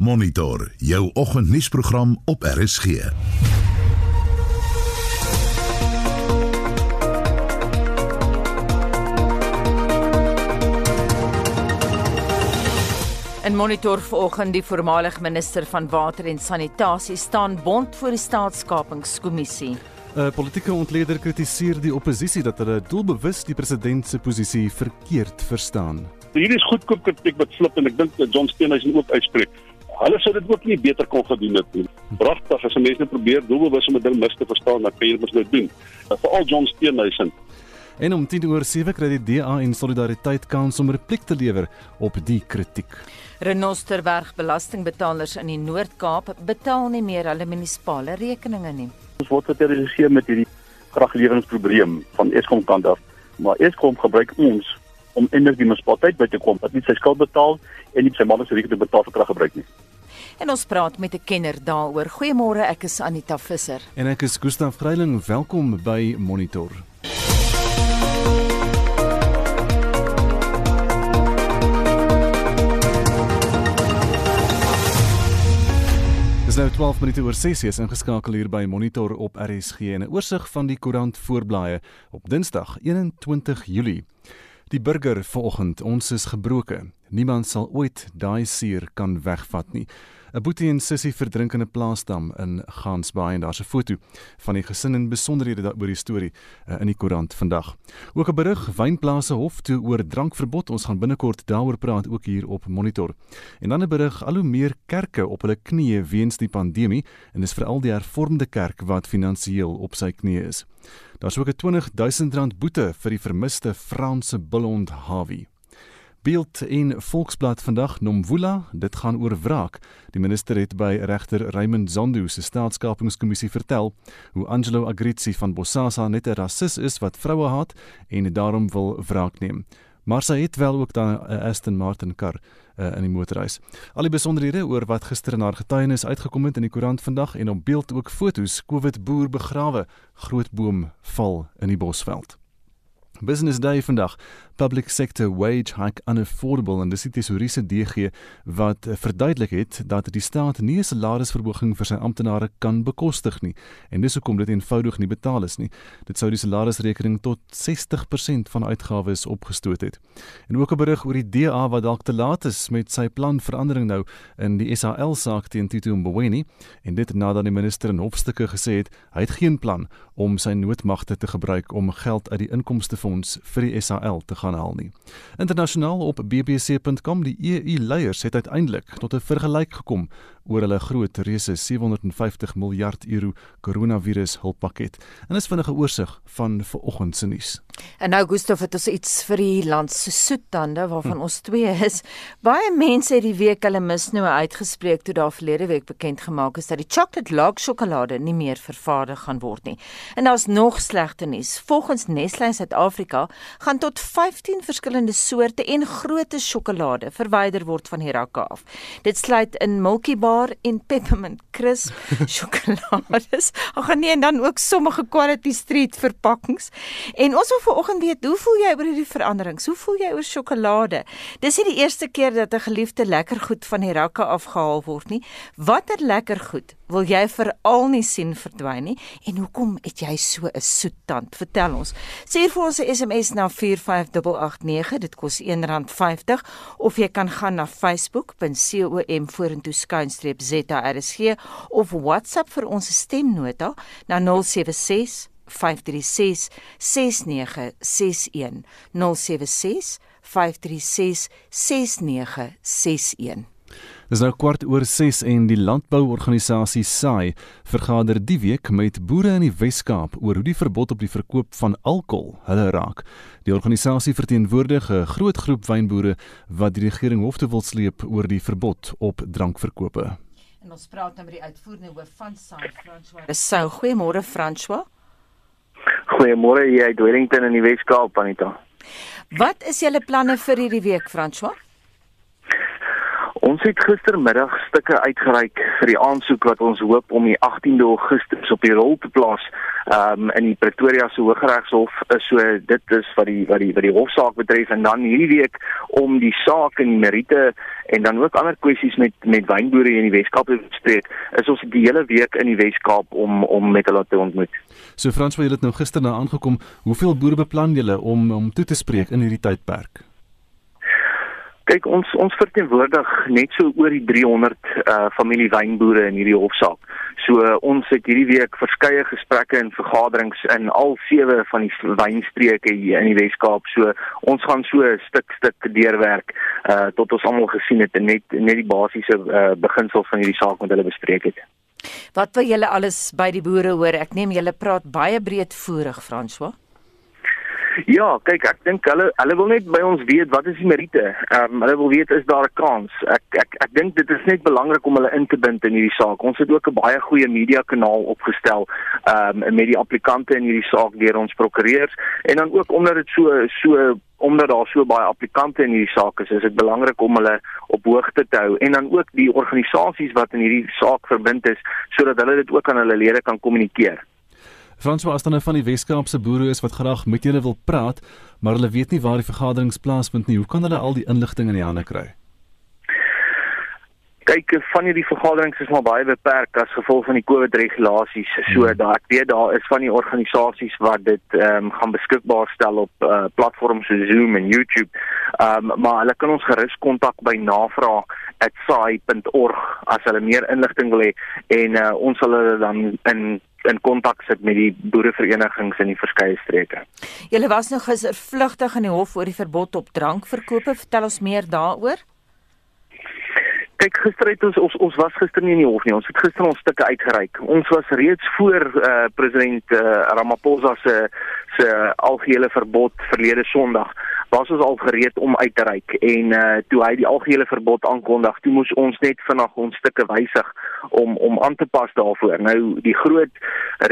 Monitor jou oggendnuusprogram op RSG. In monitor vanoggend die voormalige minister van water en sanitasie staan bond voor die staatskapingskommissie. 'n Politieke ontleder kritiseer die oppositie dat hulle doelbewus die president se posisie verkeerd verstaan. Hier is goedkoop kritiek wat slip en ek dink dat John Steenhuisen ook uitspreek. Hulle sou dit ook nie beter kon gedoen het nie. Pragtig as mense probeer doelbewus om 'n ding mis te verstaan, dan kan jy dit mos doen. Veral John Steenhuisen. En om 10 oor 7 kry die DA en Solidariteit kans om repliek te lewer op die kritiek. Renosterberg belastingbetalers in die Noord-Kaap betaal nie meer hulle munisipale rekeninge nie. Ons word geterroriseer met hierdie kragleweringprobleem van Eskom kant af. Maar Eskom gebruik ons om eintlik die munisipaliteit by te kom wat nie sy skuld betaal en nie sy manne se rekening betaal vir kraggebruik nie. En ons praat met 'n kenner daaroor. Goeiemôre, ek is Anita Visser. En ek is Gustaf Greiling. Welkom by Monitor. Dis nou 12 minute oor 6 is ingeskakel hier by Monitor op RSG en 'n oorsig van die koerant voorblaaie op Dinsdag 21 Julie. Die burger vanoggend, ons is gebroke. Niemand sal ooit daai suur kan wegvat nie. 'n Boetie en sussie verdrink in 'n plaasdam in Gansbaai en daar's 'n foto van die gesin en besonderhede daaroor die storie uh, in die koerant vandag. Ook 'n berig wynplase hof toe oor drankverbod. Ons gaan binnekort daaroor praat ook hier op Monitor. En dan 'n berig al hoe meer kerke op hulle knieë weens die pandemie en dis veral die hervormde kerk wat finansiëel op sy knieë is. Daar's ook 'n 20 000 rand boete vir die vermiste Franse bulhond Hawie. Beeld in Volksblad vandag Nomvula, dit gaan oor wraak. Die minister het by regter Raymond Zondo se staatskapingskommissie vertel hoe Angelo Agrizzi van Bosasa net 'n rassis is wat vroue haat en daarom wil wraak neem. Maar sy het wel ook dan 'n Aston Martin kar uh, in die motorhuis. Al die besonderhede oor wat gister in haar getuienis uitgekom het in die koerant vandag en op beeld ook foto's COVID boer begrawe, groot boom val in die Bosveld. Business Day vandag. Public sector wage hike unaffordable en dis die tesouriese DG wat verduidelik het dat die staat nie 'n salarisverhoging vir sy amptenare kan bekostig nie en dis hoekom dit eenvoudig nie betaal is nie. Dit sou die salarisrekening tot 60% van uitgawes opgestoot het. En ook 'n berig oor die DA wat dalk te laat is met sy plan verandering nou in die SAL saak teen Tito Mboweni en dit nadat die minister in hofstukke gesê het hy het geen plan om sy noodmagte te gebruik om geld uit die inkomstefonds vir die SAL te gaan gaan haal nie. Internasionaal op bbc.com die EU leiers het uiteindelik tot 'n vergelyk gekom oor hulle groot reuse 750 miljard euro koronavirus hulppakket. En dis vinnige oorsig van vanoggend se nuus. En nou Gustaf het ons iets vir die land se soettande waarvan hm. ons twee is. Baie mense het die week hulle misnoë uitgespreek toe daar verlede week bekend gemaak is dat die chocolate log sjokolade nie meer vervaardig gaan word nie. En daar's nog slegte nuus. Volgens Nestlé Suid-Afrika gaan tot 15 verskillende soorte en grootte sjokolade verwyder word van die rakke af. Dit sluit in Milky Bar bar en peppermint crisp sjokolades. Ag nee, en dan ook sommige quality street verpakkings. En ons wil vanoggend weet, hoe voel jy oor hierdie veranderings? Hoe voel jy oor sjokolade? Dis nie die eerste keer dat 'n geliefde lekker goed van die rakke afgehaal word nie. Watter lekker goed wil jy veral nie sien verdwyn nie en hoekom het jy so 'n soet tand? Vertel ons. Stuur vir ons 'n SMS na 45889. Dit kos R1.50 of jy kan gaan na facebook.com vorentoe skuinstreep ZRSG of WhatsApp vir ons stemnota na 076 536 6961 076 536 6961 Dis nou kwart oor 6 en die landbouorganisasie SAI vergader die week met boere in die Wes-Kaap oor hoe die verbod op die verkoop van alkohol hulle raak. Die organisasie verteenwoordig 'n groot groep wynboere wat die regering hof toe wil sleep oor die verbod op drankverkope. En ons praat nou met die uitvoerende hoof van SAI, François. Sou goeiemôre François. Goeiemôre hier uit Wellington in die Wes-Kaap, Anita. Wat is julle planne vir hierdie week, François? Ons het gistermiddag stukke uitgereik vir die aansoek wat ons hoop om die 18de Augustus op die rol te plaas um, in die Pretoria se Hooggeregshof. So dit is wat die wat die wat die hofsaak betref en dan hierdie week om die saak en die meriete en dan ook ander kwessies met met wynboere in die Weskaap te bespreek. Is ons die hele week in die Weskaap om om met hulle te ontmoet. So Frans, wat jy het nou gister na aangekom, hoeveel boere beplan julle om om toe te spreek in hierdie tydperk? Kyk ons ons verteenwoordig net so oor die 300 uh familie wynboere in hierdie hofsaak. So uh, ons het hierdie week verskeie gesprekke en vergaderings in al sewe van die wynstreke hier in die Wes-Kaap. So ons gaan so stuk stuk deurwerk uh tot ons almal gesien het en net net die basiese uh beginsels van hierdie saak met hulle bespreek het. Wat wil julle alles by die boere hoor? Ek neem julle praat baie breedvoerig, François. Ja, kyk, ek dink hulle hulle wil net by ons weet wat is die meriete. Ehm um, hulle wil weet is daar 'n kans. Ek ek ek dink dit is net belangrik om hulle in te bind in hierdie saak. Ons het ook 'n baie goeie media kanaal opgestel ehm um, met die applikante in hierdie saak deur ons prokureurs en dan ook omdat dit so so omdat daar so baie applikante in hierdie saak is, is dit belangrik om hulle op hoogte te hou en dan ook die organisasies wat in hierdie saak verbind is sodat hulle dit ook aan hulle lede kan kommunikeer. François as dan nou van die Weskaapse boere is wat graag met julle wil praat, maar hulle weet nie waar die vergaderings plaasvind nie. Hoe kan hulle al die inligting in die hande kry? Kyk, van hierdie vergaderings is maar baie beperk as gevolg van die COVID regulasies. So hmm. daar ek weet daar is van die organisasies wat dit ehm um, gaan beskikbaar stel op uh, platforms soos Zoom en YouTube. Ehm um, maar hulle kan ons gerus kontak by navraag@sai.org as hulle meer inligting wil hê en uh, ons sal hulle dan in in kontak sit met die boereverenigings in die verskeie streke. Julle was nou gister vlugtig in die hof oor die verbod op drankverkope. Vertel ons meer daaroor. Kyk, gister het ons ons ons was gister nie in die hof nie. Ons het gister ons stukke uitgereik. Ons was reeds voor uh, president uh, Ramaphosa se se algehele verbod verlede Sondag was ons al gereed om uit te reik en uh toe hy die algehele verbod aankondig, toe moes ons net vinnig ons stukke wysig om om aan te pas daarvoor. Nou die groot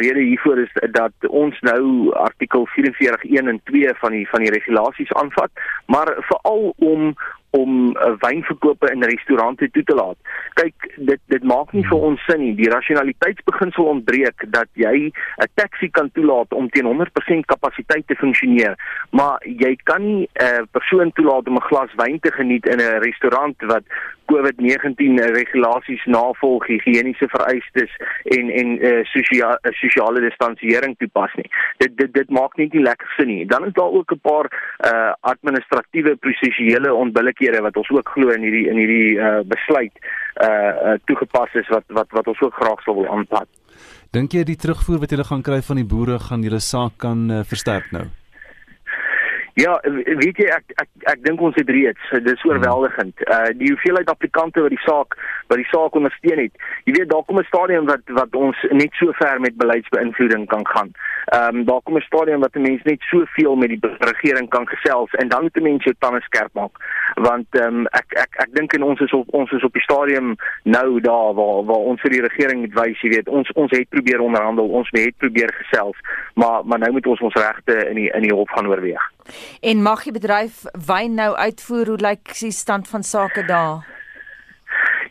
rede hiervoor is dat ons nou artikel 44.1 en 2 van die van die regulasies aanvat, maar veral om om uh, wynverkope in restaurante toe te laat. Kyk, dit dit maak nie vir ons sin nie. Die rasionaliteitsbeginsel ontbreek dat jy 'n taxi kan toelaat om teen 100% kapasiteit te funksioneer, maar jy kan nie 'n uh, persoon toelaat om 'n glas wyn te geniet in 'n restaurant wat COVID-19 regulasies navolg, higiëniese vereistes en en uh, eh, sosiale uh, sosiale distansiering toepas nie. Dit dit dit maak net nie lekker sin nie. Dan is daar ook 'n paar uh administratiewe prosesiele onbillikhede wat ons ook glo in hierdie in hierdie uh besluit uh, uh toegepas is wat wat wat ons ook graag sou wil aanpak. Dink jy die terugvoer wat julle gaan kry van die boere gaan julle saak kan uh, versterk nou? Ja, weet jy ek ek ek dink ons het reeds, dis oorweldigend. Uh die hoeveelheid applikante wat die saak wat die saak ondersteun het. Jy weet daar kom 'n stadium wat wat ons net so ver met beleidsbeïnvloeding kan gaan. Ehm um, daar kom 'n stadium wat 'n mens net soveel met die regering kan gesels en dan moet 'n mens jou tande skerp maak. Want ehm um, ek ek ek dink en ons is op ons is op die stadium nou daar waar waar ons vir die regering moet wys, jy weet, ons ons het probeer onderhandel, ons het probeer gesels, maar maar nou moet ons ons regte in die in die hof gaan oorweeg. En mag die bedryf wyn nou uitvoer? Hoe lyk die stand van sake daar?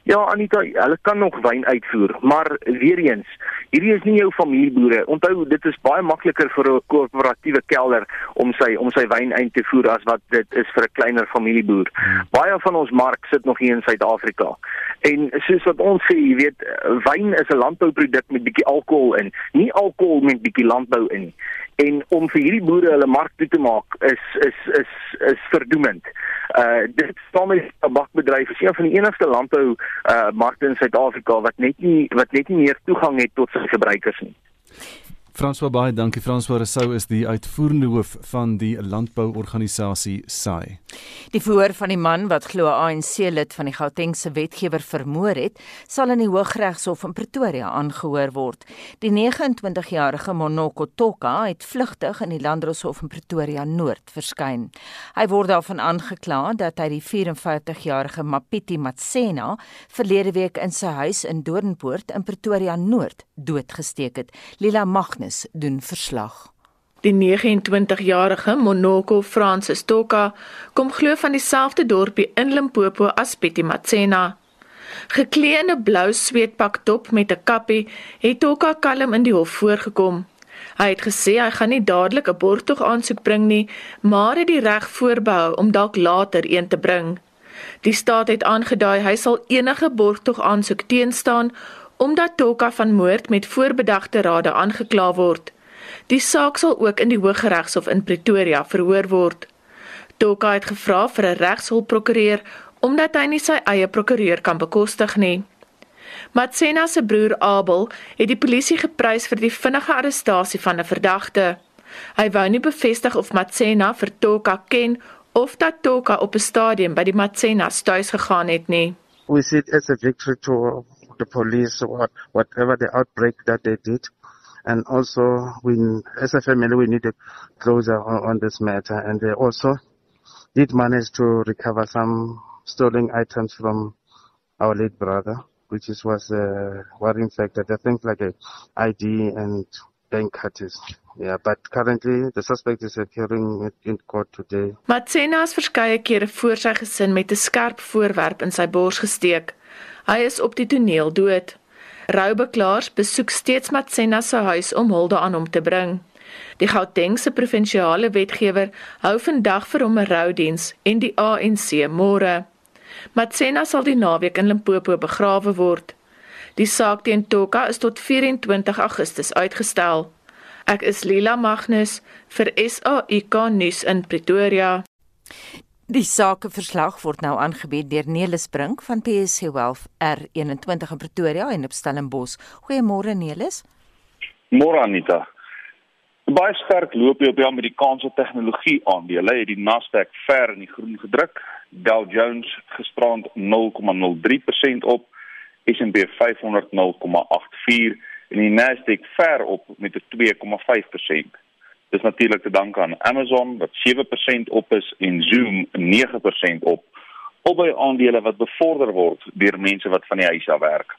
Ja, Anita, hulle kan nog wyn uitvoer, maar weer eens, hierdie is nie jou familieboere. Onthou, dit is baie makliker vir 'n koöperatiewe kelder om sy om sy wyn uit te voer as wat dit is vir 'n kleiner familieboer. Hmm. Baie van ons mark sit nog hier in Suid-Afrika. En soos wat ons sê, jy weet, wyn is 'n landbouproduk met bietjie alkohol in, nie alkohol met bietjie landbou in nie en om vir hierdie boere hulle mark toe te maak is is is is verdoemend. Uh dit staan met tabakbedryf is een van die enigste landbou uh markte in Suid-Afrika wat net nie wat net nie meer toegang het tot sy gebruikers nie. François baie dankie François Rousseau is die uitvoerende hoof van die landbouorganisasie SAI. Die verhoor van die man wat glo ANC lid van die Gautengse wetgewer vermoor het, sal in die Hooggeregshof in Pretoria aangehoor word. Die 29-jarige Monoko Toka het vlugtig in die Landdroshof in Pretoria Noord verskyn. Hy word daarvan aangekla dat hy die 54-jarige Mapiti Matsena verlede week in sy huis in Doornpoort in Pretoria Noord doodgesteek het. Lila Magnus doen verslag. Die 29-jarige Monoko Francis Toka kom glo van dieselfde dorpie in Limpopo as Betty Matsena. Geklee in 'n blou sweetpak top met 'n kappie, het Toka kalm in die hof voorgekom. Hy het gesê hy gaan nie dadelik 'n borgtog aansoek bring nie, maar het die reg voorbehou om dalk later een te bring. Die staat het aangedui hy sal enige borgtog aansoek teenstaan omdat Toka van moord met voorbedagte rade aangekla word. Die saak sal ook in die Hooggeregshof in Pretoria verhoor word. Toka het gevra vir 'n regshulpprokureur omdat hy nie sy eie prokureur kan bekostig nie. Matsena se broer Abel het die polisie geprys vir die vinnige arrestasie van 'n verdagte. Hy wou nie bevestig of Matsena vir Toka ken of dat Toka op 'n stadium by die Matsenas tuis gegaan het nie. We see it as a victory to the police what whatever the outbreak that they did and also we as a family we need a closure on, on this matter and they also did manage to recover some stolen items from our late brother which is was uh, worrying fact that I think like a ID and bank cards Yeah, but currently the suspect is appearing in court today. Matsena is verskeie kere voor sy gesin met 'n skerp voorwerp in sy bors gesteek. Hy is op die toneel dood. Roubeklaars besoek steeds Matsena se huis om hulde aan hom te bring. Die Gautengse provinsiale wetgewer hou vandag vir hom 'n roudiens en die ANC môre. Matsena sal die naweek in Limpopo begrawe word. Die saak teen Toka is tot 24 Augustus uitgestel. Ek is Lila Magnus vir SAIK nuus in Pretoria. Die sakeverslag word nou aangebied deur Nelis Brink van PSC Wealth R21 in Pretoria en op Stellenbosch. Goeiemôre Nelis. Môre Anita. Baie sterk loop jy op die Amerikaanse tegnologie aandele. Het die Nasdaq ver in die groen gedruk. Dow Jones gisterand 0,03% op. S&P 500 0,84 en die Nasdaq ver op met 'n 2,5%. Dis natuurlik te danke aan Amazon wat 7% op is en Zoom 9% op. Albei aandele wat bevorder word deur mense wat van die huis af werk.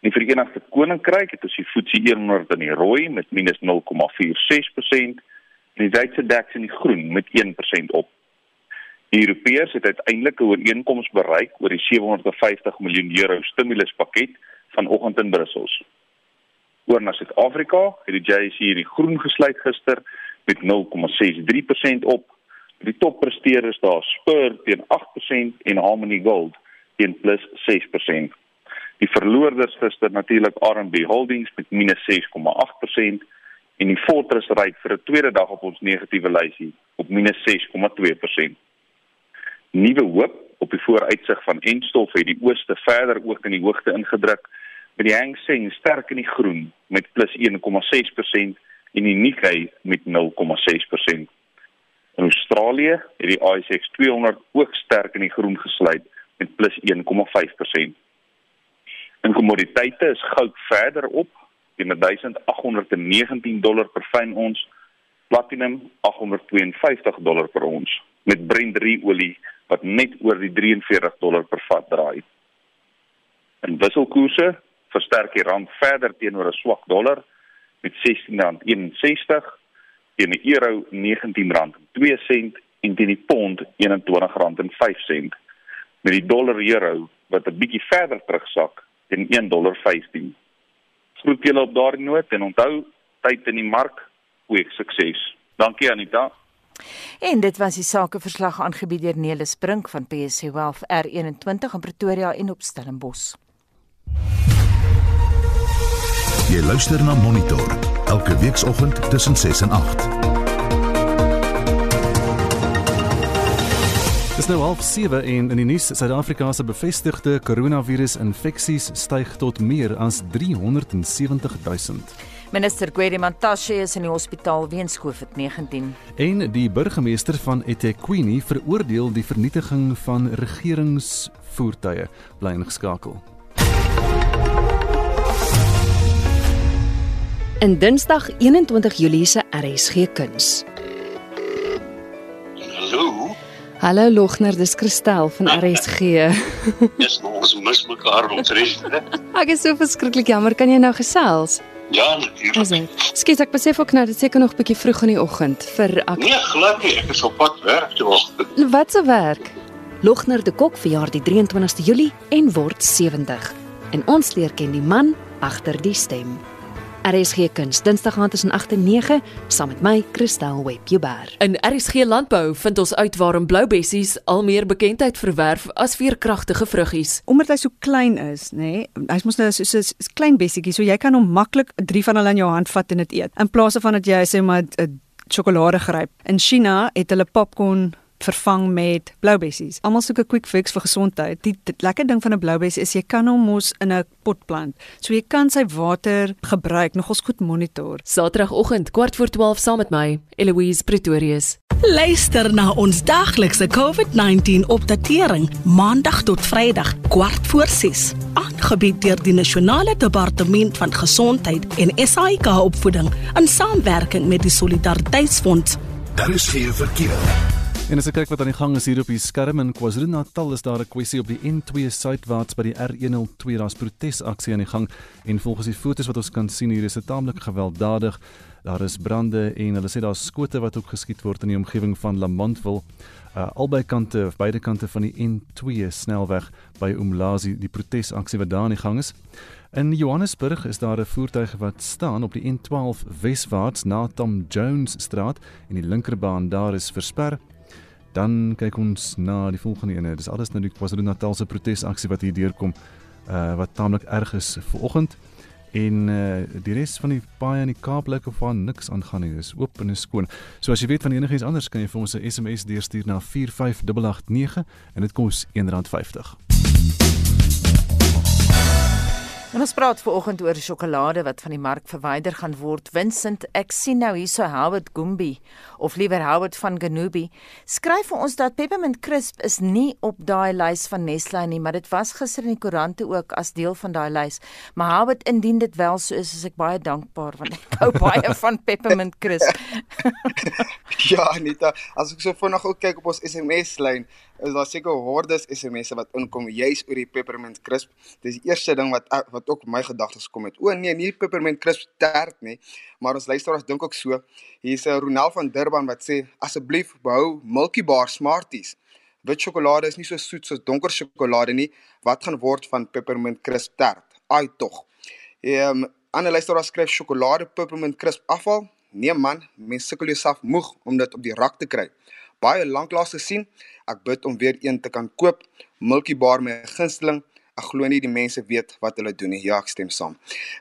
In die Verenigde Koninkryk het ons die FTSE 100 in die rooi met -0,46% en die Duitse DAX in die groen met 1% op. Die Europeërs het uiteindelik 'n ooreenkoms bereik oor die 750 miljoen euro stimuluspakket vanoggend in Brussel. Oor na Suid-Afrika het die JSE hier die groen gesluit gister met 0,63% op. Die toppresteerders daar Spur teen 8% en Harmony Gold teen plus 6%. Die verloorders gister natuurlik RMB Holdings met minus 6,8% en die Fortress ry vir 'n tweede dag op ons negatiewe lysie op minus 6,2%. Nuwe hoop op die vooruitsig van Enstof het die ooste verder ook in die hoogte ingedruk met die Hang Seng sterk in die groen met plus 1,6% en die Nikkei met 0,6%. In Australië het die ASX 200 ook sterk in die groen gesluit met plus 1,5%. In kommoditeite is goud verder op teen 1819 dollar per fyn ons, platinum 852 dollar per ons met Brent olie wat net oor die 43 dollar per vat draai. In wisselkoerse versterk die rand verder teenoor 'n swak dollar met R16.61 teen die euro R19.2 sent en teen die pond R21.5 met die dollar euro wat 'n bietjie verder terugsak teen $1.15. Groet julle op daardie noot en onthou tyd in die mark goeie sukses. Dankie Anita. En dit was die sakeverslag aangebied deur Nelis Brink van PSC Wealth R21 in Pretoria en op Stellenbosch. Jy luister na Monitor elke weekoggend tussen 6 en 8. Dis nou half 7 en in die nuus Suid-Afrika se bevestigde koronavirus-infeksies styg tot meer as 370 000. Minister Gwedi Mantashe is in die hospitaal weens COVID-19. En die burgemeester van eThekwini veroordeel die vernietiging van regeringsvoertuie. Bly ingeskakel. In Dinsdag 21 Julie se RSG Kuns. Hallo. Hallo Logner, dis Christel van RSG. Dis ons mis mekaar omtrent. Ek is so verskriklik jammer, kan jy nou gesels? Ja, natuurlik. Skiet ek besef ook nou dit seker nog 'n bietjie vroeg in die oggend vir ek. Nee, glad nie. Ek is op pad werk toe. Wat se werk? Logner de Kok verjaar die 23ste Julie en word 70. En ons leer ken die man agter die stem. RSG Kuns Dinsdag aand tussen 8 en 9 saam met my Christel Webber. In RSG Landbou vind ons uit waarom blou bessies al meer bekendheid verwerf as veerkragtige vruggies. Omdat hy so klein is, nê? Nee, Hy's mos nou so so so klein bessietjie, so jy kan hom maklik 3 van hulle in jou hand vat en dit eet. In plaas van dat jy sê maar 'n sjokolade gryp. In China het hulle popcorn vervang met bloubessies. Almal soek 'n quick fix vir gesondheid. Die, die lekker ding van 'n bloubessie is jy kan hom mos in 'n pot plant. So jy kan sy water gebruik, nogals goed monitor. Saterdagoggend kwart voor 12 saam met my, Eloise Pretorius. Luister na ons daglikse COVID-19 opdatering maandag tot Vrydag kwart voor 6. Aangebied deur die Nasionale Departement van Gesondheid en SAIK opvoeding in samewerking met die Solidariteitsfonds. Daar is geen verkeer. En as ek kyk wat aan die gang is hier op die skerm in KwaZulu-Natal is daar 'n kwessie op die N2 suidwaarts by die R102 daar's protesaksie aan die gang en volgens die foto's wat ons kan sien hier is dit taamlik gewelddadig. Daar is brande en hulle sê daar's skote wat ook geskiet word in die omgewing van Lamontville. Uh, albei kante of beide kante van die N2 snelweg by Umlazi die protesaksie wat daar aan die gang is. In Johannesburg is daar 'n voertuig wat staan op die N12 weswaarts na Tom Jones straat en die linkerbaan daar is versper. Dan kyk ons na die volgende ene. Dis alles nou die KwaZulu-Natal se protesaksie wat hier deurkom uh wat taamlik erg is vir oggend. En uh die res van die paaie in die Kaap lyk of daar niks aangaan nie. Dis oop en is skoon. So as jy weet van enigiets anders kan jy vir ons 'n SMS deurstuur na 45889 en dit kos R1.50. En ons praat vanoggend oor sjokolade wat van die mark verwyder gaan word. Vincent, ek sien nou hierso Howard Gumbi of liewer Howard van Genubi. Skryf vir ons dat Peppermint Crisp is nie op daai lys van Nestlé nie, maar dit was gister in die koerante ook as deel van daai lys. Maar Howard, indien dit wel so is, is ek baie dankbaar want ek hou baie van Peppermint Crisp. ja, Anita, as ek so vinnig ook kyk op ons SMS lyn, is daar seker hordes SMS'e wat inkom juis oor die Peppermint Crisp. Dis die eerste ding wat wat ook my gedagtes kom het. O nee, nie Peppermint Crisp tert nie, maar ons luisteraars dink ook so. Hier's 'n Ronel van Durban wat sê asseblief behou Milky Bar Smarties. Wit sjokolade is nie so soet soos donker sjokolade nie. Wat gaan word van Peppermint Crisp tert? Ai tog. Ehm um, ander luisteraars skryf sjokolade Peppermint Crisp afval. Nee man, mens sukkel jouself moeg om dit op die rak te kry. Baie lanklaas gesien. Ek bid om weer een te kan koop. Milky Bar my gunsteling. Ek glo nie die mense weet wat hulle doen nie. Ja, ek stem saam.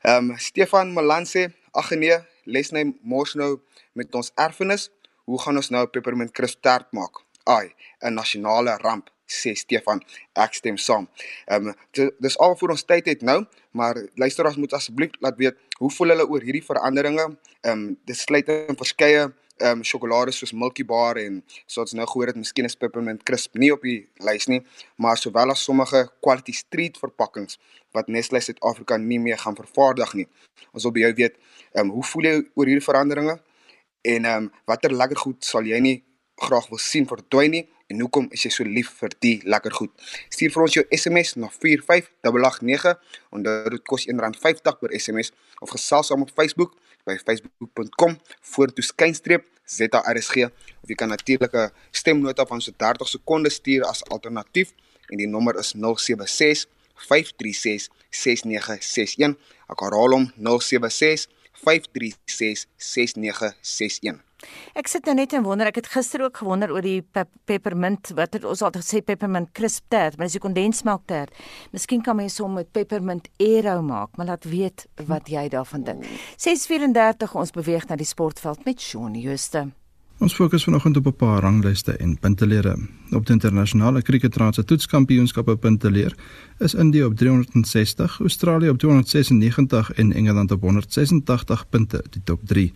Ehm um, Stefan Malan sê, ag nee, les net mos nou met ons erfenis. Hoe gaan ons nou peppermint crisp tart maak? Ai, 'n nasionale ramp sê Stefan. Ek stem saam. Ehm um, dis al vir ons tyd het nou, maar luisteraars moet asseblief laat weet hoe voel hulle oor hierdie veranderinge? Ehm um, dit sluit in verskeie ehm um, sjokolade soos Milky Bar en soos nou gehoor het miskien is Peppermint Crisp nie op die lys nie, maar sowel as sommige quality street verpakkings wat Nestlé Suid-Afrika nie meer gaan vervaardig nie. Ons wil by jou weet, ehm um, hoe voel jy oor hierdie veranderinge? En ehm um, watter lekker goed sal jy nie graag wil sien verdwyn nie en hoekom is jy so lief vir die lekker goed? Stuur vir ons jou SMS na 45889 onder dit kos R1.50 per SMS of gesels saam op Facebook by facebook.com vorentoe skynstreep ZRSG of jy kan natuurlik 'n stemnota van so 30 sekondes stuur as alternatief en die nommer is 076 536 6961 ek herhaal hom 076 536 6961 Ek sit nou net en wonder, ek het gister ook gewonder oor die pep peppermint, wat het ons altyd gesê peppermint crisp tart, maar dis die kondensmelk tart. Miskien kan mens hom met peppermint aero maak, maar laat weet wat jy daarvan dink. 6:34 ons beweeg na die sportveld met Shaun Jooste. Ons fokus vanoggend op 'n paar ranglyste en puntelere. Op die internasionale kriketraad se toetskampioenskappe punteleer is Indië op 360, Australië op 296 en Engeland op 186 punte, die top 3.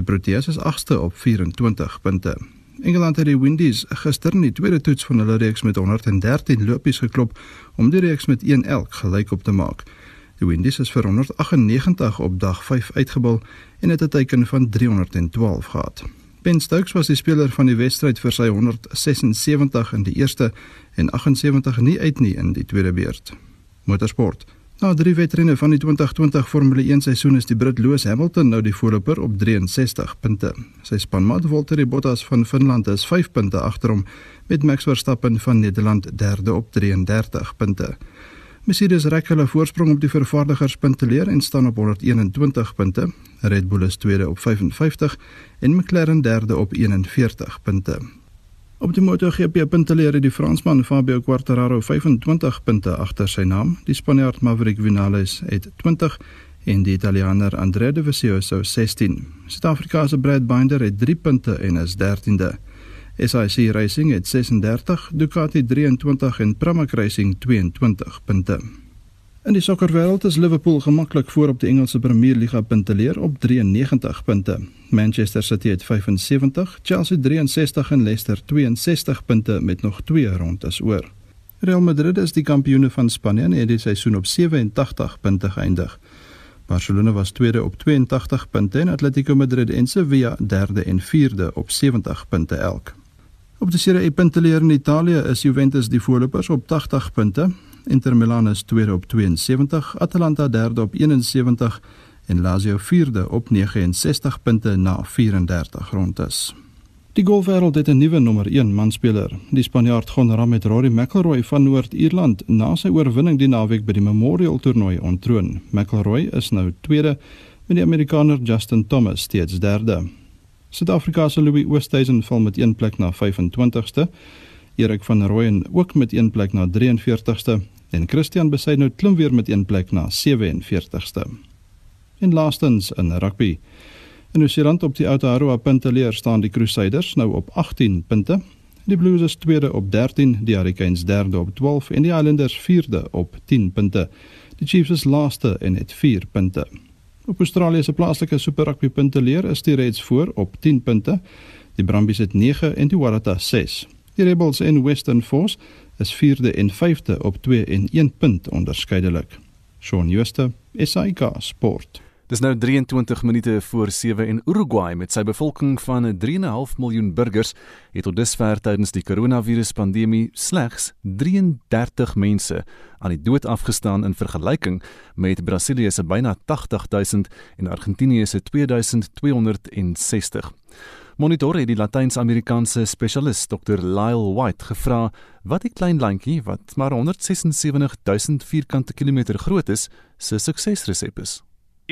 Die Proteas is 8ste op 24 punte. Engeland het die Windies gister in die tweede toets van hulle reeks met 113 lopies geklop om die reeks met 1 elk gelyk op te maak. Die Windies is vir 198 op dag 5 uitgebal en het 'n teiken van 312 gehad. Ben Stokes was die speler van die wedstryd vir sy 176 in die eerste en 78 nie uit nie in die tweede beurt. Motorsport. Na drie wedrenne van die 2020 Formule 1 seisoen is die Brit Lewis Hamilton nou die voorloper op 63 punte. Sy spanmaat Valtteri Bottas van Finland is 5 punte agter hom met Max Verstappen van Nederland derde op 33 punte. Mercedes rek hulle voorsprong op die vervaardigers punteleer en staan op 121 punte. Red Bull is tweede op 55 en McLaren derde op 41 punte. Op die MotoGP punteleer die Fransman Fabio Quartararo 25 punte agter sy naam. Die Spanjaard Maverick Vinales het 20 en die Italiaaner Andrea Dovizioso 16. Suid-Afrika se Brad Binder het 3 punte en is 13de. SIC Racing het 36, Ducati 23 en Pramac Racing 22 punte. In die sokkerwêreld is Liverpool gemaklik voor op die Engelse Premier Liga punteleer op 93 punte. Manchester City het 75, Chelsea 63 en Leicester 62 punte met nog 2 rondes oor. Real Madrid is die kampioene van Spanje en het die seisoen op 87 punte geëindig. Barcelona was tweede op 82 punte en Atletico Madrid en Sevilla derde en vierde op 70 punte elk. Op die Serie A punteleer in Italië is Juventus die voorlopers op 80 punte, Inter Milan is tweede op 72, Atalanta derde op 71 en Lazio vierde op 69 punte na 34 rondes. Die golfwêreld het 'n nuwe nommer 1 manspeler. Die Spanjaard Gon Ram met Rory McIlroy van Noord-Ierland na sy oorwinning die naweek by die Memorial toernooi ontroon. McIlroy is nou tweede met die Amerikaner Justin Thomas steeds derde. Suid-Afrika se Louis Oosthuizen val met 1 plek na 25ste. Erik van Rooyen ook met 1 plek na 43ste en Christian Besaidnout klim weer met 1 plek na 47ste. En laastens in rugby. In Nieu-Seeland op die Aotearoa punteleer staan die Crusaders nou op 18 punte. Die Blues is tweede op 13, die Hurricanes derde op 12 en die Islanders vierde op 10 punte. Die Chiefs is laaste en het 4 punte. Op Australië se plaaslike Super Rugby punteleer is die Reds voor op 10 punte. Die Brumbies het 9 en die Waratahs 6. Die Rebels en Western Force is 4de en 5de op 2 en 1 punt onderskeidelik. Shaun Schuster, SAK Sport. Dis nou 23 minute voor 7 en Uruguay met sy bevolking van 3.5 miljoen burgers het tot dusver tydens die koronaviruspandemie slegs 33 mense aan die dood afgestaan in vergelyking met Brasilië se byna 80000 en Argentinië se 2260. Monitor het die Latyns-Amerikaanse spesialis Dr. Lyle White gevra wat die klein landjie wat maar 176000 vierkante kilometer groot is, se suksesresep is.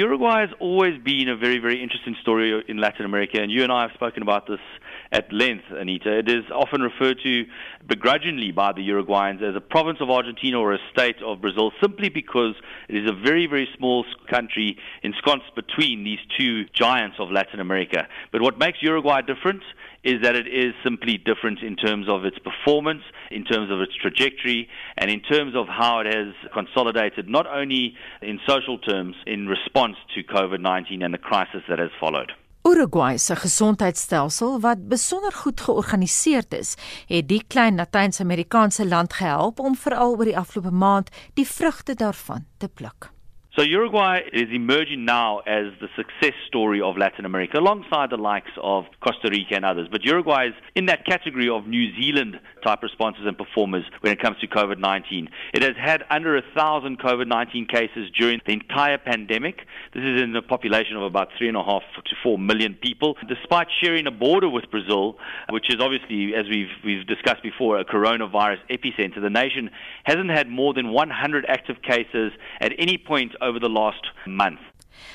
Uruguay has always been a very, very interesting story in Latin America, and you and I have spoken about this at length, Anita. It is often referred to begrudgingly by the Uruguayans as a province of Argentina or a state of Brazil simply because it is a very, very small country ensconced between these two giants of Latin America. But what makes Uruguay different is that it is simply different in terms of its performance, in terms of its trajectory, and in terms of how it has consolidated not only in social terms in response to COVID 19 and the crisis that has followed. Uruguay se gesondheidstelsel wat besonder goed georganiseerd is, het die klein Latyns-Amerikaanse land gehelp om veral oor die afgelope maand die vrugte daarvan te pluk. So Uruguay is emerging now as the success story of Latin America, alongside the likes of Costa Rica and others. But Uruguay is in that category of New Zealand type responses and performers when it comes to COVID 19. It has had under a thousand COVID 19 cases during the entire pandemic. This is in a population of about three and a half to four million people. Despite sharing a border with Brazil, which is obviously, as we've, we've discussed before, a coronavirus epicenter, the nation hasn't had more than 100 active cases at any point over the last month.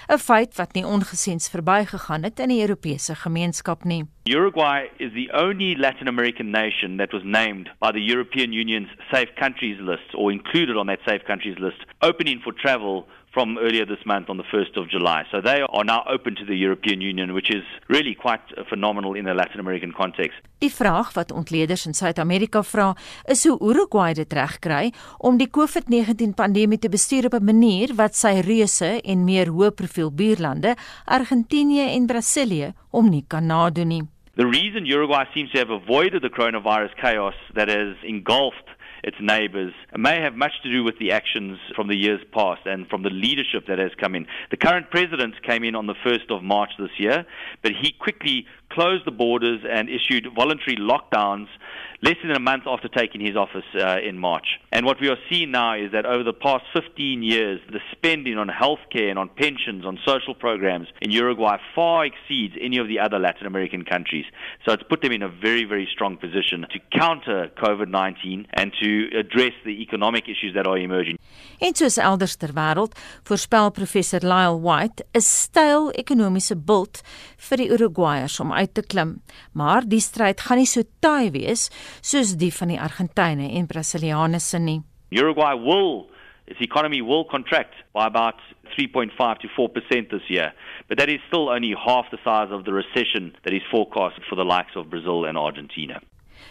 'n feit wat nie ongesiens verbygegaan het in die Europese gemeenskap nie. Uruguay is the only Latin American nation that was named by the European Union's safe countries list or included on that safe countries list, opening for travel from earlier this month on the 1st of July. So they are now open to the European Union, which is really quite phenomenal in a Latin American context. Die vraag wat ontleeders in Suid-Amerika vra, is hoe Uruguay dit regkry om die COVID-19 pandemie te bestuur op 'n manier wat sy reuse en meer hoë profiel buurlande, Argentinië en Brasilië, om nie kan nadoen nie. The reason Uruguay seems to have avoided the coronavirus chaos that has engulfed its neighbors, may have much to do with the actions from the years past and from the leadership that has come in. The current president came in on the 1st of March this year, but he quickly closed the borders and issued voluntary lockdowns less than a month after taking his office uh, in March. And what we are seeing now is that over the past 15 years, the spending on healthcare and on pensions, on social programs in Uruguay far exceeds any of the other Latin American countries. So it's put them in a very, very strong position to counter COVID 19 and to address the economic issues that are emerging. En soos elders ter wêreld, voorspel professor Lyle White 'n styl ekonomiese bult vir die Uruguayers om uit te klim. Maar die stryd gaan nie so taai wees soos die van die Argentyne en Brasilianse nie. Uruguay will its economy will contract by about 3.5 to 4% this year, but that is still only half the size of the recession that is forecast for the likes of Brazil and Argentina.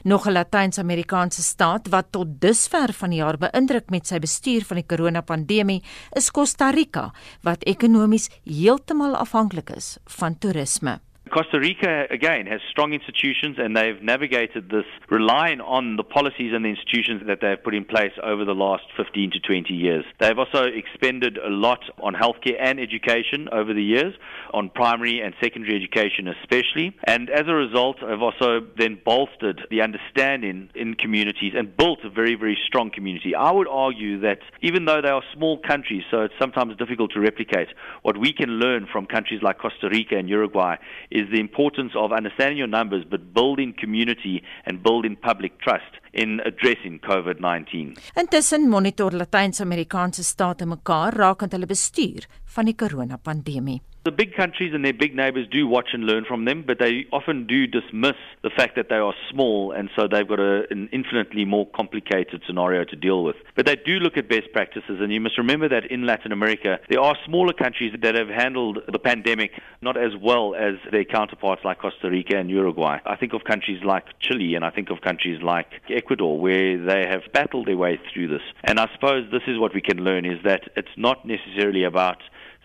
Nog 'n Latyns-Amerikaanse staat wat tot dusver van die jaar beïndruk met sy bestuur van die koronapandemie, is Costa Rica, wat ekonomies heeltemal afhanklik is van toerisme. Costa Rica, again, has strong institutions and they've navigated this relying on the policies and the institutions that they've put in place over the last 15 to 20 years. They've also expended a lot on healthcare and education over the years, on primary and secondary education especially. And as a result, have also then bolstered the understanding in communities and built a very, very strong community. I would argue that even though they are small countries, so it's sometimes difficult to replicate, what we can learn from countries like Costa Rica and Uruguay is is the importance of understanding your numbers but building community and building public trust in addressing COVID-19. Intussen monitor Latyns-Amerikaanse state mekaar rakend hulle bestuur van die koronapandemie. The big countries and their big neighbors do watch and learn from them, but they often do dismiss the fact that they are small and so they've got a, an infinitely more complicated scenario to deal with. But they do look at best practices, and you must remember that in Latin America, there are smaller countries that have handled the pandemic not as well as their counterparts like Costa Rica and Uruguay. I think of countries like Chile and I think of countries like Ecuador where they have battled their way through this. And I suppose this is what we can learn is that it's not necessarily about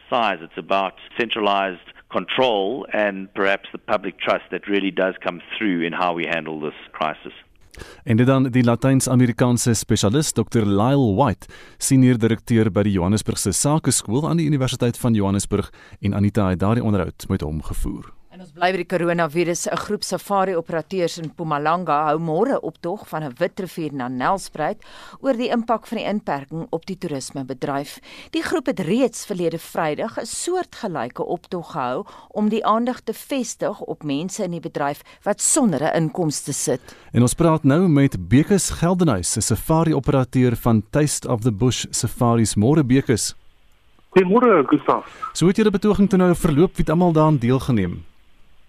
size. It's about centralized control and perhaps the public trust that really does come through in how we handle this crisis. En dit dan die Latyns-Amerikaanse spesialis Dr Lyle White, senior direkteur by die Johannesburgse Sakeskool aan die Universiteit van Johannesburg en Anita het daardie onderhoud met hom gevoer. En ons bly by die koronavirus. 'n Groep safari-operateurs in Mpumalanga hou môre optog van 'n Witrivier na Nelspruit oor die impak van die inperking op die toerismebedryf. Die groep het reeds verlede Vrydag 'n soortgelyke optog gehou om die aandag te vestig op mense in die bedryf wat sonder 'n inkomste sit. En ons praat nou met Bekus Geldenhuys, 'n safari-operateur van Taste of the Bush Safaris môre Bekus. Goeiemôre, Gustaf. So het julle betoging toe nou verloop, wie het almal daaraan deelgeneem?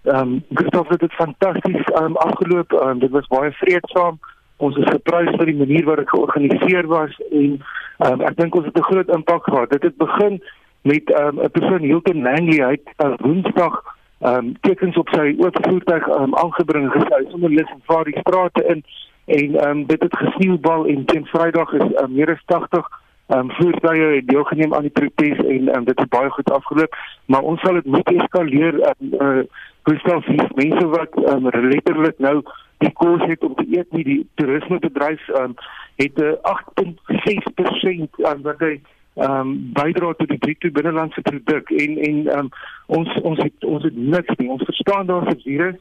Ehm um, Gustav het dit fantasties um, afgeloop. Um, dit was baie vreedsaam. Ons is geprys vir die manier waarop dit georganiseer was en um, ek dink ons het 'n groot impak gehad. Dit het begin met ehm, 'n um, persoon Hilton Langley uit uh, Woensdag ehm um, tekens op sy oop voertuig um, aangebring gesê sonder lus en vaar die strate in en ehm um, dit het gesneeubal en teen Vrydag is um, meer as 80 ehm um, voertuie het deelgeneem aan die protes en um, dit het baie goed afgeloop maar ons sal dit moet eskaleer. Um, uh, Gustav, hier mense wat um, letterlik nou die kos het om te eet nie die toerismebedryf um, het 'n uh, 8.6% aan wat hy ehm um, bydra tot die bruto binnelandse produk en en um, ons ons het ons het niks nie. Ons verstaan daar's 'n virus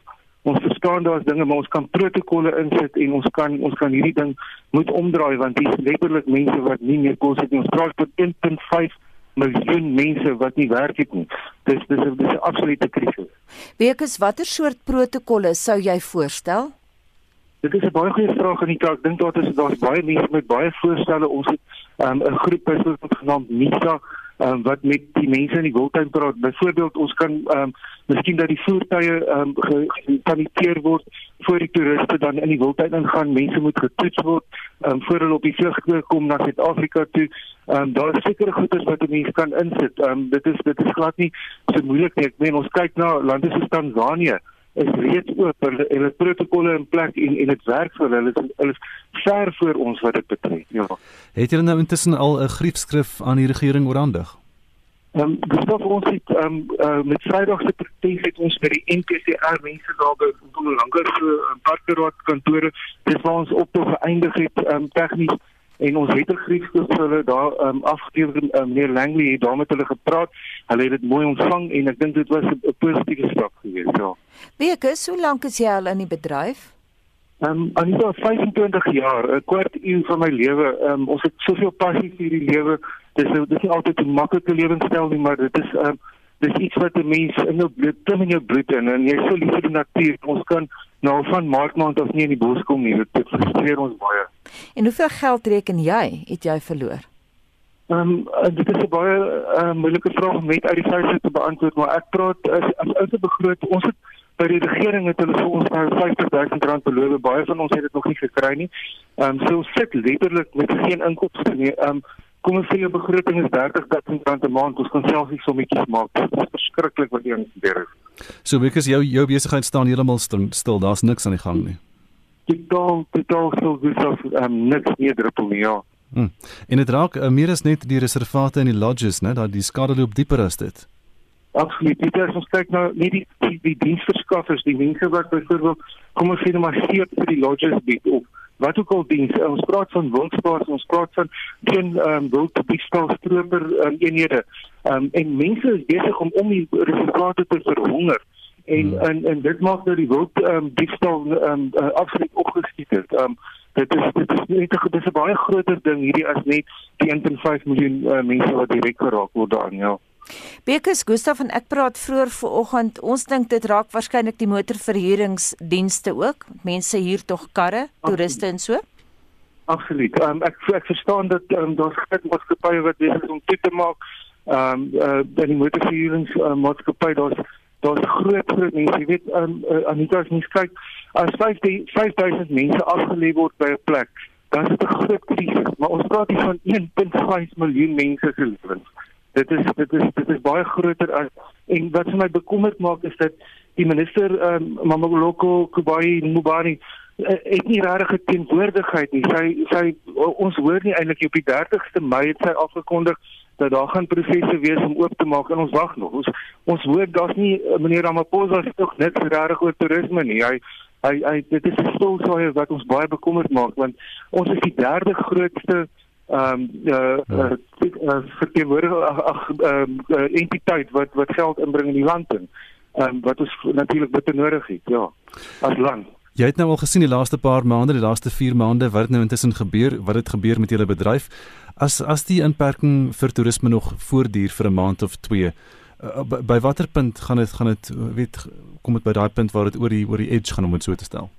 ons verstaan daar's dinge maar ons kan protokolle insit en ons kan ons kan hierdie ding moet omdraai want dis letterlik mense wat nie meer kos het nie ons praat van 1.5 miljoen mense wat nie werk het nie. Dis dis dis 'n absolute krisis. Weekus, watter soort protokolle sou jy voorstel? Dit is 'n baie goeie vraag en ek dink daar is daar's baie mense met baie voorstelle. Ons het um, 'n groep byvoorbeeld genaamd NISA um, wat met die mense in die Wildtuin praat. Byvoorbeeld ons kan um, miskien dat die voertuie um, gesaniteer word voor die toeriste dan in die Wildtuin ingaan. Mense moet getoets word um, voor hulle op die vlug kom na Suid-Afrika toe. Ehm um, daar is sekere goedes wat 'n mens kan insit. Ehm um, dit is dit is glad nie so moeilik nie. Ek meen ons kyk na lande soos Tanzanië is reeds oop hulle hulle protokolle in plek en en dit werk vir hulle. Hulle is hulle is ver voor ons wat dit betref. Ja. Het julle nou intussen al 'n griefskrif aan die regering oorhandig? Ehm um, Gustav ons het ehm um, uh, met Vrydag se protes het ons by die NPCR mense daar by onder langer so 'n parkeraad kantore dis waar ons op toe geëindig het ehm um, tegnies en ons het 'n griefskoot vir hulle daar ehm um, afgegee um, meneer Langley het daar met hulle gepraat. Hulle het dit mooi ontvang en ek dink dit was 'n positiewe stap geweest ja. Weekus, hoe lank is jy al in die bedryf? Ehm um, Anita 25 jaar, 'n kwart eeu van my lewe. Ehm um, ons het soveel passie vir die lewe. Dis dis nie altyd 'n maklike lewenstyl nie, maar dit is ehm um, dis iets wat 'n mens in jou bloed, klim in jou bloed in en jy is so lief vir die natuur. Ons kan nou van maartmaand af nie in die bos kom nie. Dit frustreer ons baie. En hoeveel geld reken jy het jy verloor? Ehm um, dit is 'n baie uh, moeilike vraag om net uit die feite te beantwoord, maar ek praat as as uit 'n begroot. Ons het by die regering het hulle vir ons nou 50000 rand beloof. Baie van ons het dit nog nie gekry nie. Ehm um, so sit letterlik met geen inkomste nie. Ehm um, kom ons sê jou begroting is 30000 rand 'n maand. Ons kan selfs nie sommetjies maak. Dit is verskriklik wat hier gebeur het. So is jou jou besigheid staan heeltemal stil. Daar's niks aan die gang nie. Dit dal dit dal so dis of um, niks meer druppel nie. Ja. Hmm. En dit raak uh, meer as net die reservate en die lodges, né, dat die skade loop dieper as dit. Absoluut. Dit is ons kyk nou nie die die, die diensverskaffers, die mense wat byvoorbeeld kom ons sê net maar seep vir die lodges bied of wat ook al diens. Ons praat van wildspaars, ons praat van geen ehm um, wilddiefstal stroper um, eenhede. Ehm um, en mense is besig om om die resultate te verhonger. En hmm. en en dit maak dat die wild ehm um, diefstal ehm um, uh, absoluut opgeskiet het. Ehm um, dit is dit is net 'n dis 'n baie groter ding hierdie as net die 1.5 miljoen uh, mense wat direk geraak word daarin ja. Bekus Gustaf en ek praat vroeër vanoggend. Ons dink dit raak waarskynlik die motorverhuuringsdienste ook. Mense huur tog karre, toeriste en so. Absoluut. Um, ek ek verstaan dat um, daar's groot maatskappye wat besig is om toe te maak. Ehm um, uh, by die motorverhuurings uh, daar's daar's groot groot mense. Jy weet um, uh, Anita as mens kyk as 5000 mense afgelê word by 'n plek, dan is dit 'n groot krisis. Maar ons praat hier van 1.5 miljoen mense se lewens dit is dit is dit is baie groter as en wat vir my bekommerd maak is dat die minister um, Mamoloko Kubai Mubani uh, het nie regtig teenwoordigheid nie. Sy sy ons hoor nie eintlik op die 30ste Mei het sy afgekondig dat daar gaan prosesse wees om oop te maak en ons wag nog. Ons ons hoor daar's nie uh, meneer Ramaphosa se tog net regtig oor toerisme nie. Hy hy, hy dit is 'n stilswaai wat ons baie bekommerd maak want ons is die derde grootste ehm um, uh, uh, uh verteenwoordig ag ehm uh, entiteit wat wat geld inbring in die land in. Ehm um, wat ons natuurlik bitter nodig het, ja, as land. Jy het nou al gesien die laaste paar maande, die laaste 4 maande wat nou intussen gebeur, wat het gebeur met julle bedryf? As as die inperking vir toerisme nog voortduur vir 'n maand of 2, uh, by, by watter punt gaan dit gaan dit weet kom dit by daai punt waar dit oor die oor die edge gaan om dit so te stel?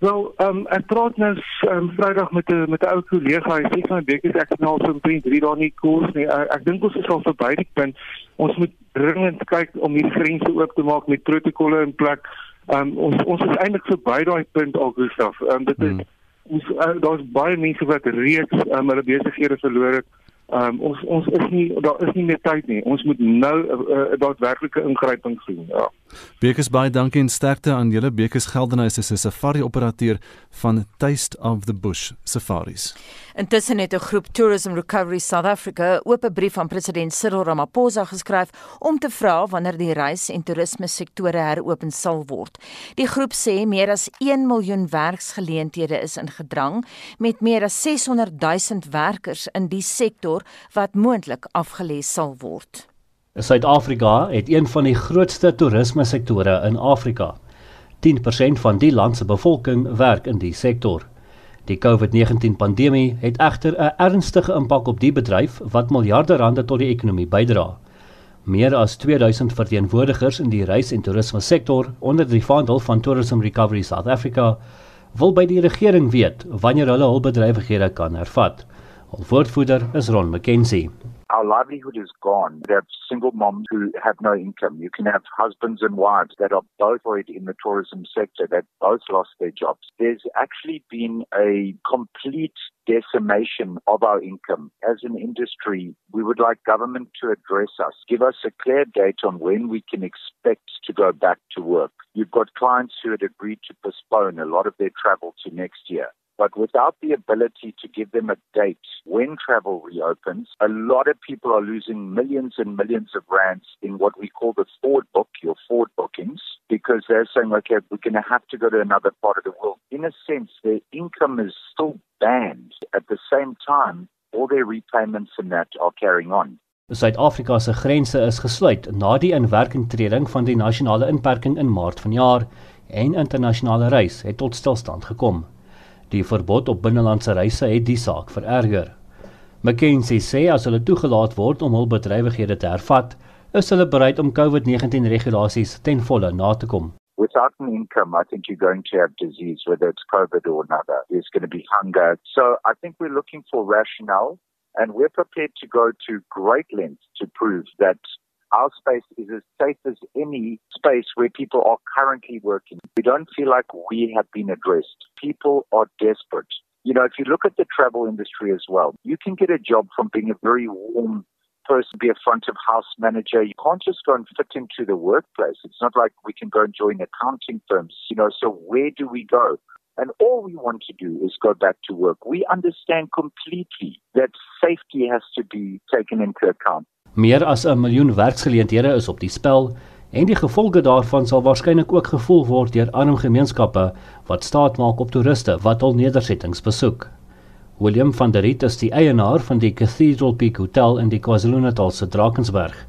Wel, ehm um, ek praat nou um, Vrydag met 'n met 'n ou kollega. Hy sê van Bekes ek nou so punt 3 daar nie koers nie. Ek, ek dink ons is al verby die punt. Ons moet dringend kyk om die grense oop te maak met protokolle in plek. Ehm um, ons ons is eintlik verby daai punt al Gustaf. Ehm um, dit is hmm. ons uh, daar's baie mense wat reeds um, hulle besighede verloor het. Um, ons ons is nie daar is nie meer tyd nie. Ons moet nou 'n uh, uh, daadwerklike ingryping sien. Ja. Bekes baie dankie en sterkte aan julle Bekes Geldenhuys is 'n safari operateur van Taste of the Bush Safaris. Intussen het 'n groep Tourism Recovery South Africa 'n oop brief aan president Cyril Ramaphosa geskryf om te vra wanneer die reis- en toerisme sektore heropen sal word. Die groep sê meer as 1 miljoen werksgeleenthede is in gedrang met meer as 600 000 werkers in die sektor wat moontlik afgelê sal word. Suid-Afrika het een van die grootste toerisme sektore in Afrika. 10% van die land se bevolking werk in die sektor. Die COVID-19 pandemie het egter 'n ernstige impak op die bedryf wat miljarde rande tot die ekonomie bydra. Meer as 2000 verteenwoordigers in die reis- en toerisme sektor onder die vaandel van Tourism Recovery South Africa wil by die regering weet wanneer hulle hul bedrywighede kan hervat. Hul woordvoerder is Ron McKenzie. Our livelihood is gone. We have single moms who have no income. You can have husbands and wives that are both in the tourism sector that both lost their jobs. There's actually been a complete decimation of our income. As an industry, we would like government to address us, give us a clear date on when we can expect to go back to work. You've got clients who had agreed to postpone a lot of their travel to next year. But without the ability to give them a date when travel reopens, a lot of people are losing millions and millions of rands in what we call the forward book, your forward bookings, because they're saying, okay, we're going to have to go to another part of the world. In a sense, their income is still banned. At the same time, all their repayments and that are carrying on. Suid-Afrika se grense is gesluit na die inwerkingtreding van die nasionale inperking in Maart vanjaar en internasionale reis het tot stilstand gekom. Die verbod op binnelandse reise het die saak vererger. McKinsey sê as hulle toegelaat word om hul bedrywighede te hervat, is hulle bereid om COVID-19 regulasies ten volle na te kom. Without an income, I think you're going to have disease, whether it's COVID or another. There's going to be hunger. So I think we're looking for rationale and we're prepared to go to great lengths to prove that our space is as safe as any space where people are currently working. We don't feel like we have been addressed. People are desperate. You know, if you look at the travel industry as well, you can get a job from being a very warm person, be a front of house manager. You can't just go and fit into the workplace. It's not like we can go and join accounting firms, you know, so where do we go? And all we want to do is go back to work. We understand completely that safety has to be taken into account. Meer as 'n miljoen werksgeleenthede is op die spel en die gevolge daarvan sal waarskynlik ook gevoel word deur arm gemeenskappe wat staat maak op toeriste wat hul nedersettings besoek. William van der Riet is die eienaar van die Cathedral Peak Hotel in die KwaZulu-Natal se Drakensberg.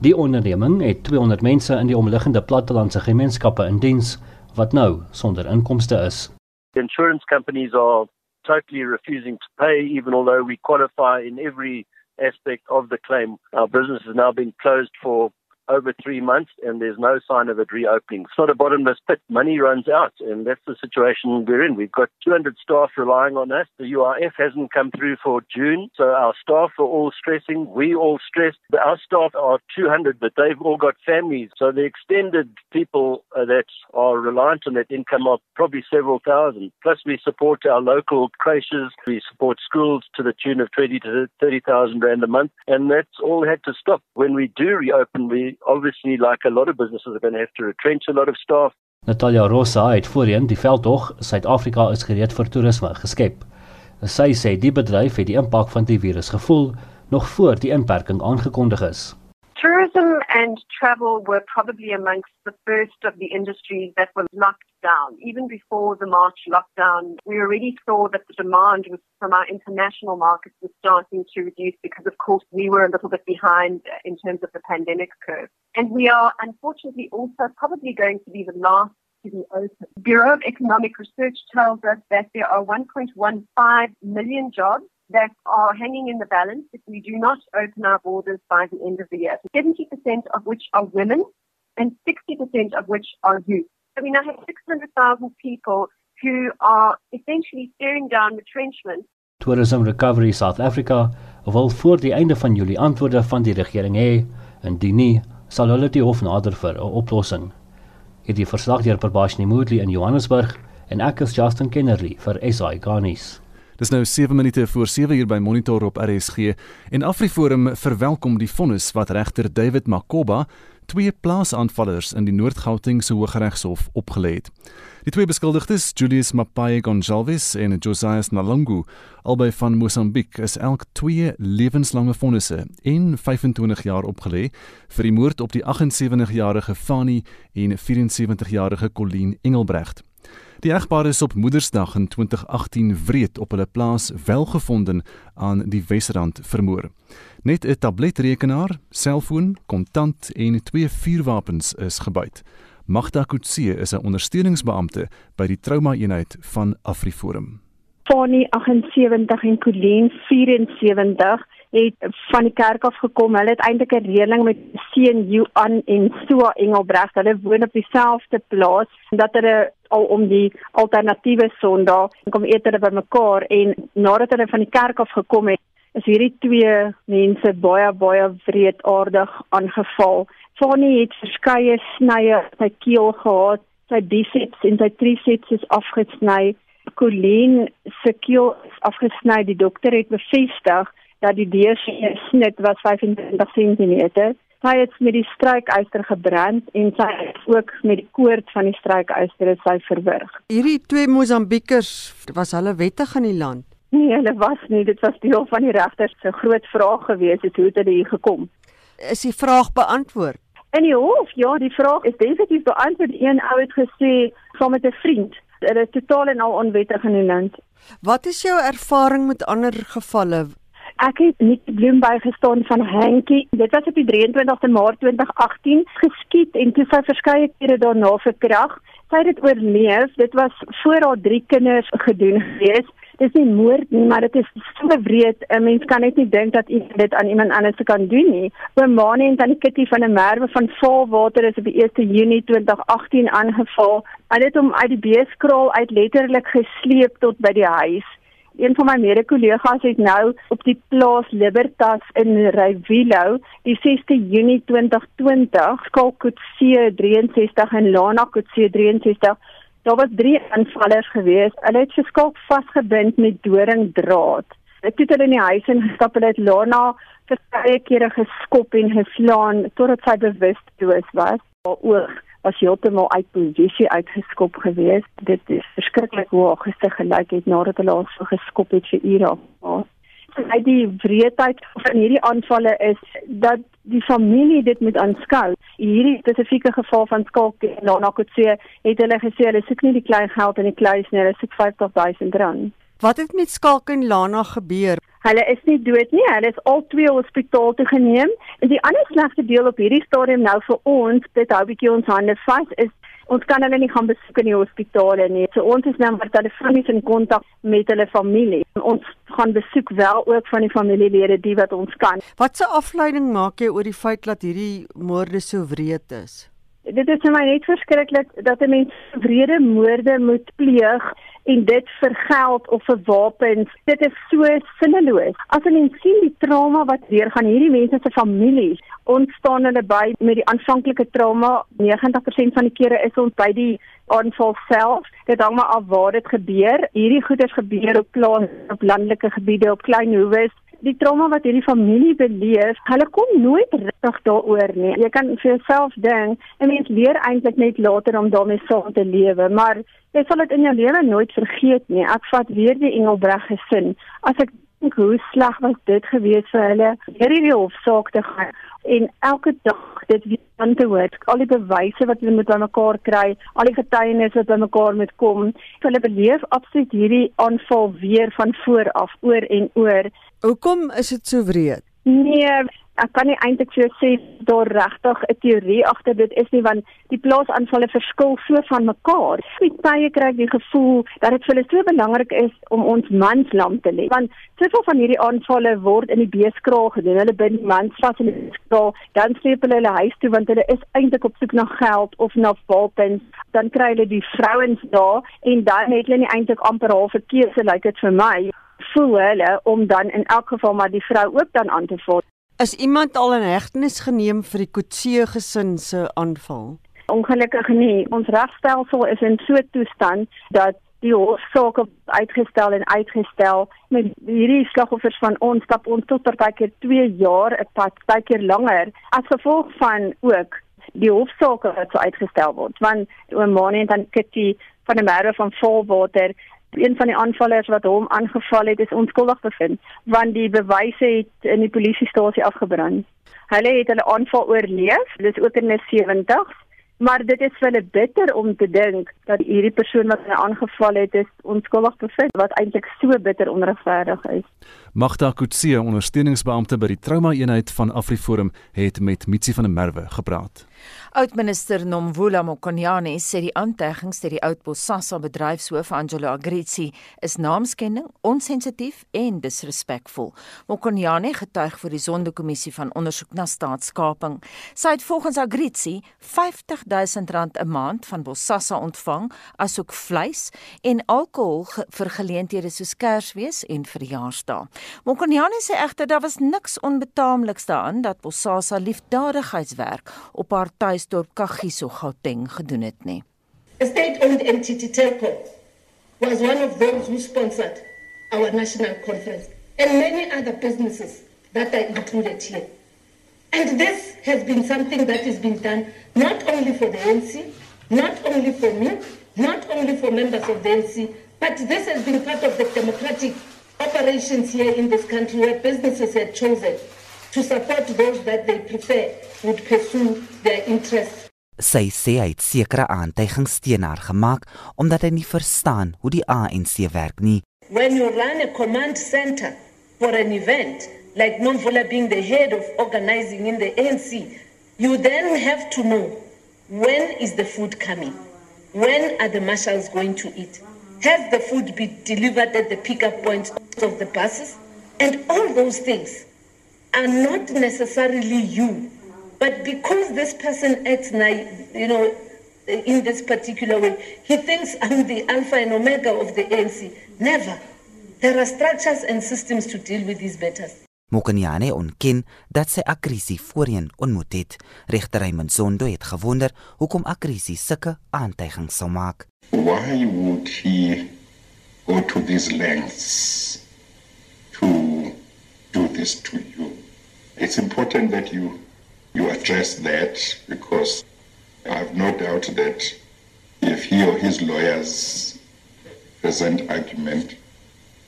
Die onderneming het 200 mense in die omliggende plattelandse gemeenskappe in diens wat nou sonder inkomste is. Insurance companies are totally refusing to pay even although we qualify in every aspect of the claim. Our business has now been closed for over three months and there's no sign of it reopening. It's not a bottomless pit. Money runs out and that's the situation we're in. We've got 200 staff relying on us. The URF hasn't come through for June, so our staff are all stressing. We all stressed. Our staff are 200, but they've all got families. So the extended people uh, that are reliant on that income are probably several thousand. Plus we support our local creches. We support schools to the tune of 20 to 30,000 rand a month. And that's all had to stop. When we do reopen, we obviously, like a lot of businesses, are going to have to retrench a lot of staff. Natalia Rosa het voorheen die veldtog Suid-Afrika is gereed vir toerisme geskep. Sy sê die bedryf het die impak van die virus gevoel nog voor die inperking aangekondig is. Tourism and travel were probably amongst the first of the industries that were locked down. Even before the March lockdown, we already saw that the demand was from our international markets was starting to reduce because, of course, we were a little bit behind in terms of the pandemic curve. And we are unfortunately also probably going to be the last to be open. Bureau of Economic Research tells us that there are 1.15 million jobs that are hanging in the balance if we do not open our borders by the end of the year. 70% of which are women and 60% of which are youth. So we now have 600,000 people who are essentially staring down retrenchment. Tourism Recovery South Africa wil voor die einde van Julie antwoorde van die regering hê en die nie sal hulle die hof nader vir 'n oplossing. Hierdie verslag deur Perbashni Moodley in Johannesburg en ek is Justin Kennerly vir SI Garnis. Dis nou 7 minute voor 7 uur by Monitor op RSG en AfriForum verwelkom die vonnis wat regter David Makoba twee plaasaanvallers in die Noord-Gautengse Hooggeregshof opgelê het. Die twee beskuldigdes, Julius Mapai Gonçalves en Josias Nalungu, albei van Mosambiek, is elk twee lewenslange vonnisse en 25 jaar opgelê vir die moord op die 78-jarige Fani en 74-jarige Colleen Engelbrecht. Die egpaar is op Moedersdag in 2018 wreed op hulle plaas welgevonden aan die Wesrand vermoor. Net 'n tabletrekenaar, selfoon, kontant en twee vuurwapens is gebuit. Magda Kutse is 'n ondersteuningsbeampte by die trauma-eenheid van AfriForum. Fani 78 en Colleen 74 het van die kerk af gekom. Hulle het eintlik 'n reëling met seun Johan en Sua Engelbreg. Hulle woon op dieselfde plaas dat hulle al om die alternatiewe Sondag kom eet hulle bymekaar en nadat hulle van die kerk af gekom het, is hierdie twee mense baie baie wreedaardig aangeval. Fanny het verskeie snye op sy keel gehad, sy biceps en sy triceps is afgesny. Colleen se keel is afgesny. Die dokter het bevestig dat die deursnee snit was 25 cm Sy het met die strykyster gebrand en sy het ook met die koord van die strykyster sy verwrig. Hierdie twee Mosambiekers was hulle wettig in die land. Nee, hulle was nie. Dit was deel van die regters se groot vraag gewees het hoe het hulle hier gekom. Is die vraag beantwoord? In die hof, ja, die vraag is definitief beantwoord. Een ou het gesê saam met 'n vriend, hulle is totaal en al onwettig in die land. Wat is jou ervaring met ander gevalle? Ek het nie bloem bygestaan van Hankie. Dit was op die 23ste Maart 2018 geskiet en toe sy verskeie kere daarna verkrag. Sy het dit oorleef. Dit was voor haar drie kinders gedoen gewees. Dit is nie moord nie, maar dit is so wreed. 'n Mens kan net nie dink dat iemand dit aan iemand anders kan doen nie. Oom Manie en tannie Kitty van 'n merwe van Volwater is op die 1 Junie 2018 aangeval. Hulle het hom uit die beeskraal uit letterlik gesleep tot by die huis. Een van my mede-kollegas het nou op die plaas Libertas in Rywilo die 6de Junie 2020 Skalkutse 63 en Lana Kutse 63 Daar was drie aanvallers geweest. Hulle het geskalk vasgebind met doringdraad. Hulle het hulle in die huis ingestap en het Lana verskeie kere geskop en geslaan totdat sy bewusteloos was. Haar oog was heeltemal uit posisie uitgeskop geweest. Dit is verskriklik hoe haar gesig gelyk het nadat hulle haar so geskop het vir ure. Sy die wreedheid van hierdie aanvalle is dat die familie dit moet aanskou. Hierdie spesifieke geval van skalk en Lana Kutse het hulle gesê hulle soek nie die klein geld in die kluis nie, hulle soek 50000 rand. Wat het met Skalk en Lana gebeur? Hulle is nie dood nie. Hulle is al twee hospitaal toe geneem. En die ander slegte deel op hierdie stadium nou vir ons, dit hou bietjie ons hande vas, is ons kan hulle nie gaan besoek in die hospitale nie. So ons is nou maar telefonies in kontak met hulle familie. Ons gaan besoek wel ook van die familielede die wat ons kan. Watse afleiding maak jy oor die feit dat hierdie moorde so wreed is? Dit is vir my net verskriklik dat 'n mens wrede moorde moet pleeg en dit vir geld of vir wapens. Dit is so sinneloos. As mens sien die trauma wat deur gaan hierdie mense se families, ons staan hulle by met die aanvanklike trauma. 90% van die kere is ons by die aanval self. Dit hang maar af waar dit gebeur. Hierdie goeders gebeur op plaas, op landelike gebiede, op klein hoewe die trauma wat hierdie familie beleef, hulle kom nooit regtig daaroor nie. Jy kan vir jouself dink, 'n mens leer eintlik net later om daarmee saam te lewe, maar jy sal dit in jou lewe nooit vergeet nie. Ek vat weer die Engelbreg gesin. As ek dink hoe sleg was dit gewees vir hulle, hierdie hofsaak te gaan en elke dag dit weer aan te hoor. Al die bewyse wat hulle moet bymekaar kry, al die getuienis wat bymekaar moet kom. Hulle beleef absoluut hierdie aanval weer van voor af oor en oor Hoekom is dit so wreed? Nee, ek kan nie eintlik vir jou sê daar regtig 'n teorie agter dit is nie want die plaasaanvalle verskil so van mekaar. Die tye kry ek die gevoel dat dit vir hulle so belangrik is om ons mans lam te lê. Want soveel van hierdie aanvalle word in die beeskraal gedoen. Hulle bind mans vas in die beeskraal, dan sleep hulle hulle huis toe want hulle is eintlik op soek na geld of na wapens. Dan kry hulle die vrouens daar en dan het hulle nie eintlik amper half 'n keuse lyk like dit vir my voel hulle om dan in elk geval maar die vrou ook dan aan te val. Is iemand al in hegtenis geneem vir die Kutse gesin se aanval? Ongelukkig nie. Ons regstelsel is in so 'n toestand dat die hofsaak uitgestel en uitgestel met hierdie slagoffers van ons stap ons tot partykeer 2 jaar 'n pad, partykeer langer as gevolg van ook die hofsaak wat so uitgestel word. Want oom Manie en dan Kitty van die merwe van Volwater een van die aanvallers wat hom aangeval het is onskuldig bevind want die bewyse het in die polisiestasie afgebrand. Hulle het hulle aanval oorleef, dis ook in die 70s, maar dit is vir hulle bitter om te dink dat hierdie persoon wat hulle aangeval het is onskuldig bevind wat eintlik so bitter onregverdig is. Magda Kutse, ondersteuningsbeampte by die trauma eenheid van AfriForum, het met Mitsi van der Merwe gepraat. Oudminister Nomvula Mokonyane sê die aanteggings deur die Oudtshoorn bedryfshoof Angelo Agrizi is naamskending, onsensitief en disrespekvol. Mokonyane getuig vir die Sondekommissie van ondersoek na staatskaping. Sy het volgens Agrizi R50 000 'n maand van Bossasa ontvang asook vleis en alkohol vir geleenthede soos Kersfees en verjaarsdae. Mokonyane sê egter daar was niks onbetaamliks daaraan dat Bossasa liefdadigheidswerk op haar tuisdorp Kagiso Gauteng gedoen het nie. A state-owned entity Telco was one of those who sponsored our national conference and many other businesses that are included here. And this has been something that has been done not only for the ANC, not only for me, not only for members of the ANC, but this has been part of the democratic operations here in this country where businesses had chosen to support those that they prefer would pursue their interests. Sy sê hy het sekere aantuigings teen haar gemaak omdat hy nie verstaan hoe die ANC werk nie. When you run a command center for an event, like Nomvula being the head of organizing in the ANC, you then have to know when is the food coming? When are the marshals going to eat? Has the food been delivered at the pickup points of the buses? And all those things are not necessarily you, but because this person acts, you know, in this particular way, he thinks I'm the alpha and omega of the ANC. Never. There are structures and systems to deal with these matters. Mokonyane ontken dat sy Akrisi voorheen ontmoet het. Regter Raymond Zondo het gewonder hoekom Akrisi sulke aantuigings sou maak. Why would he go to these lengths to do this to you? It's important that you you address that because I have no doubt that if he or his lawyers present argument,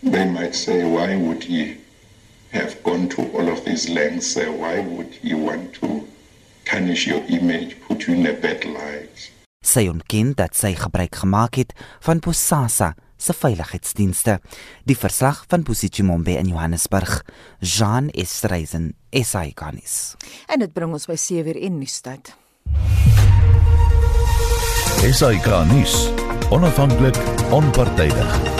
they might say, why would he have gone to all of these lengths? Uh, why would he want to tarnish your image, put you in a bad light? Sy ontken dat sy gebruik gemaak het van Bosasa se veiligheidsdienste. Die verslag van Posichi Mombe in Johannesburg, Jean Estreisen, SA Kanis. En dit bring ons by 7:00 in nuustyd. SA Kanis, onafhanklik, onpartydig.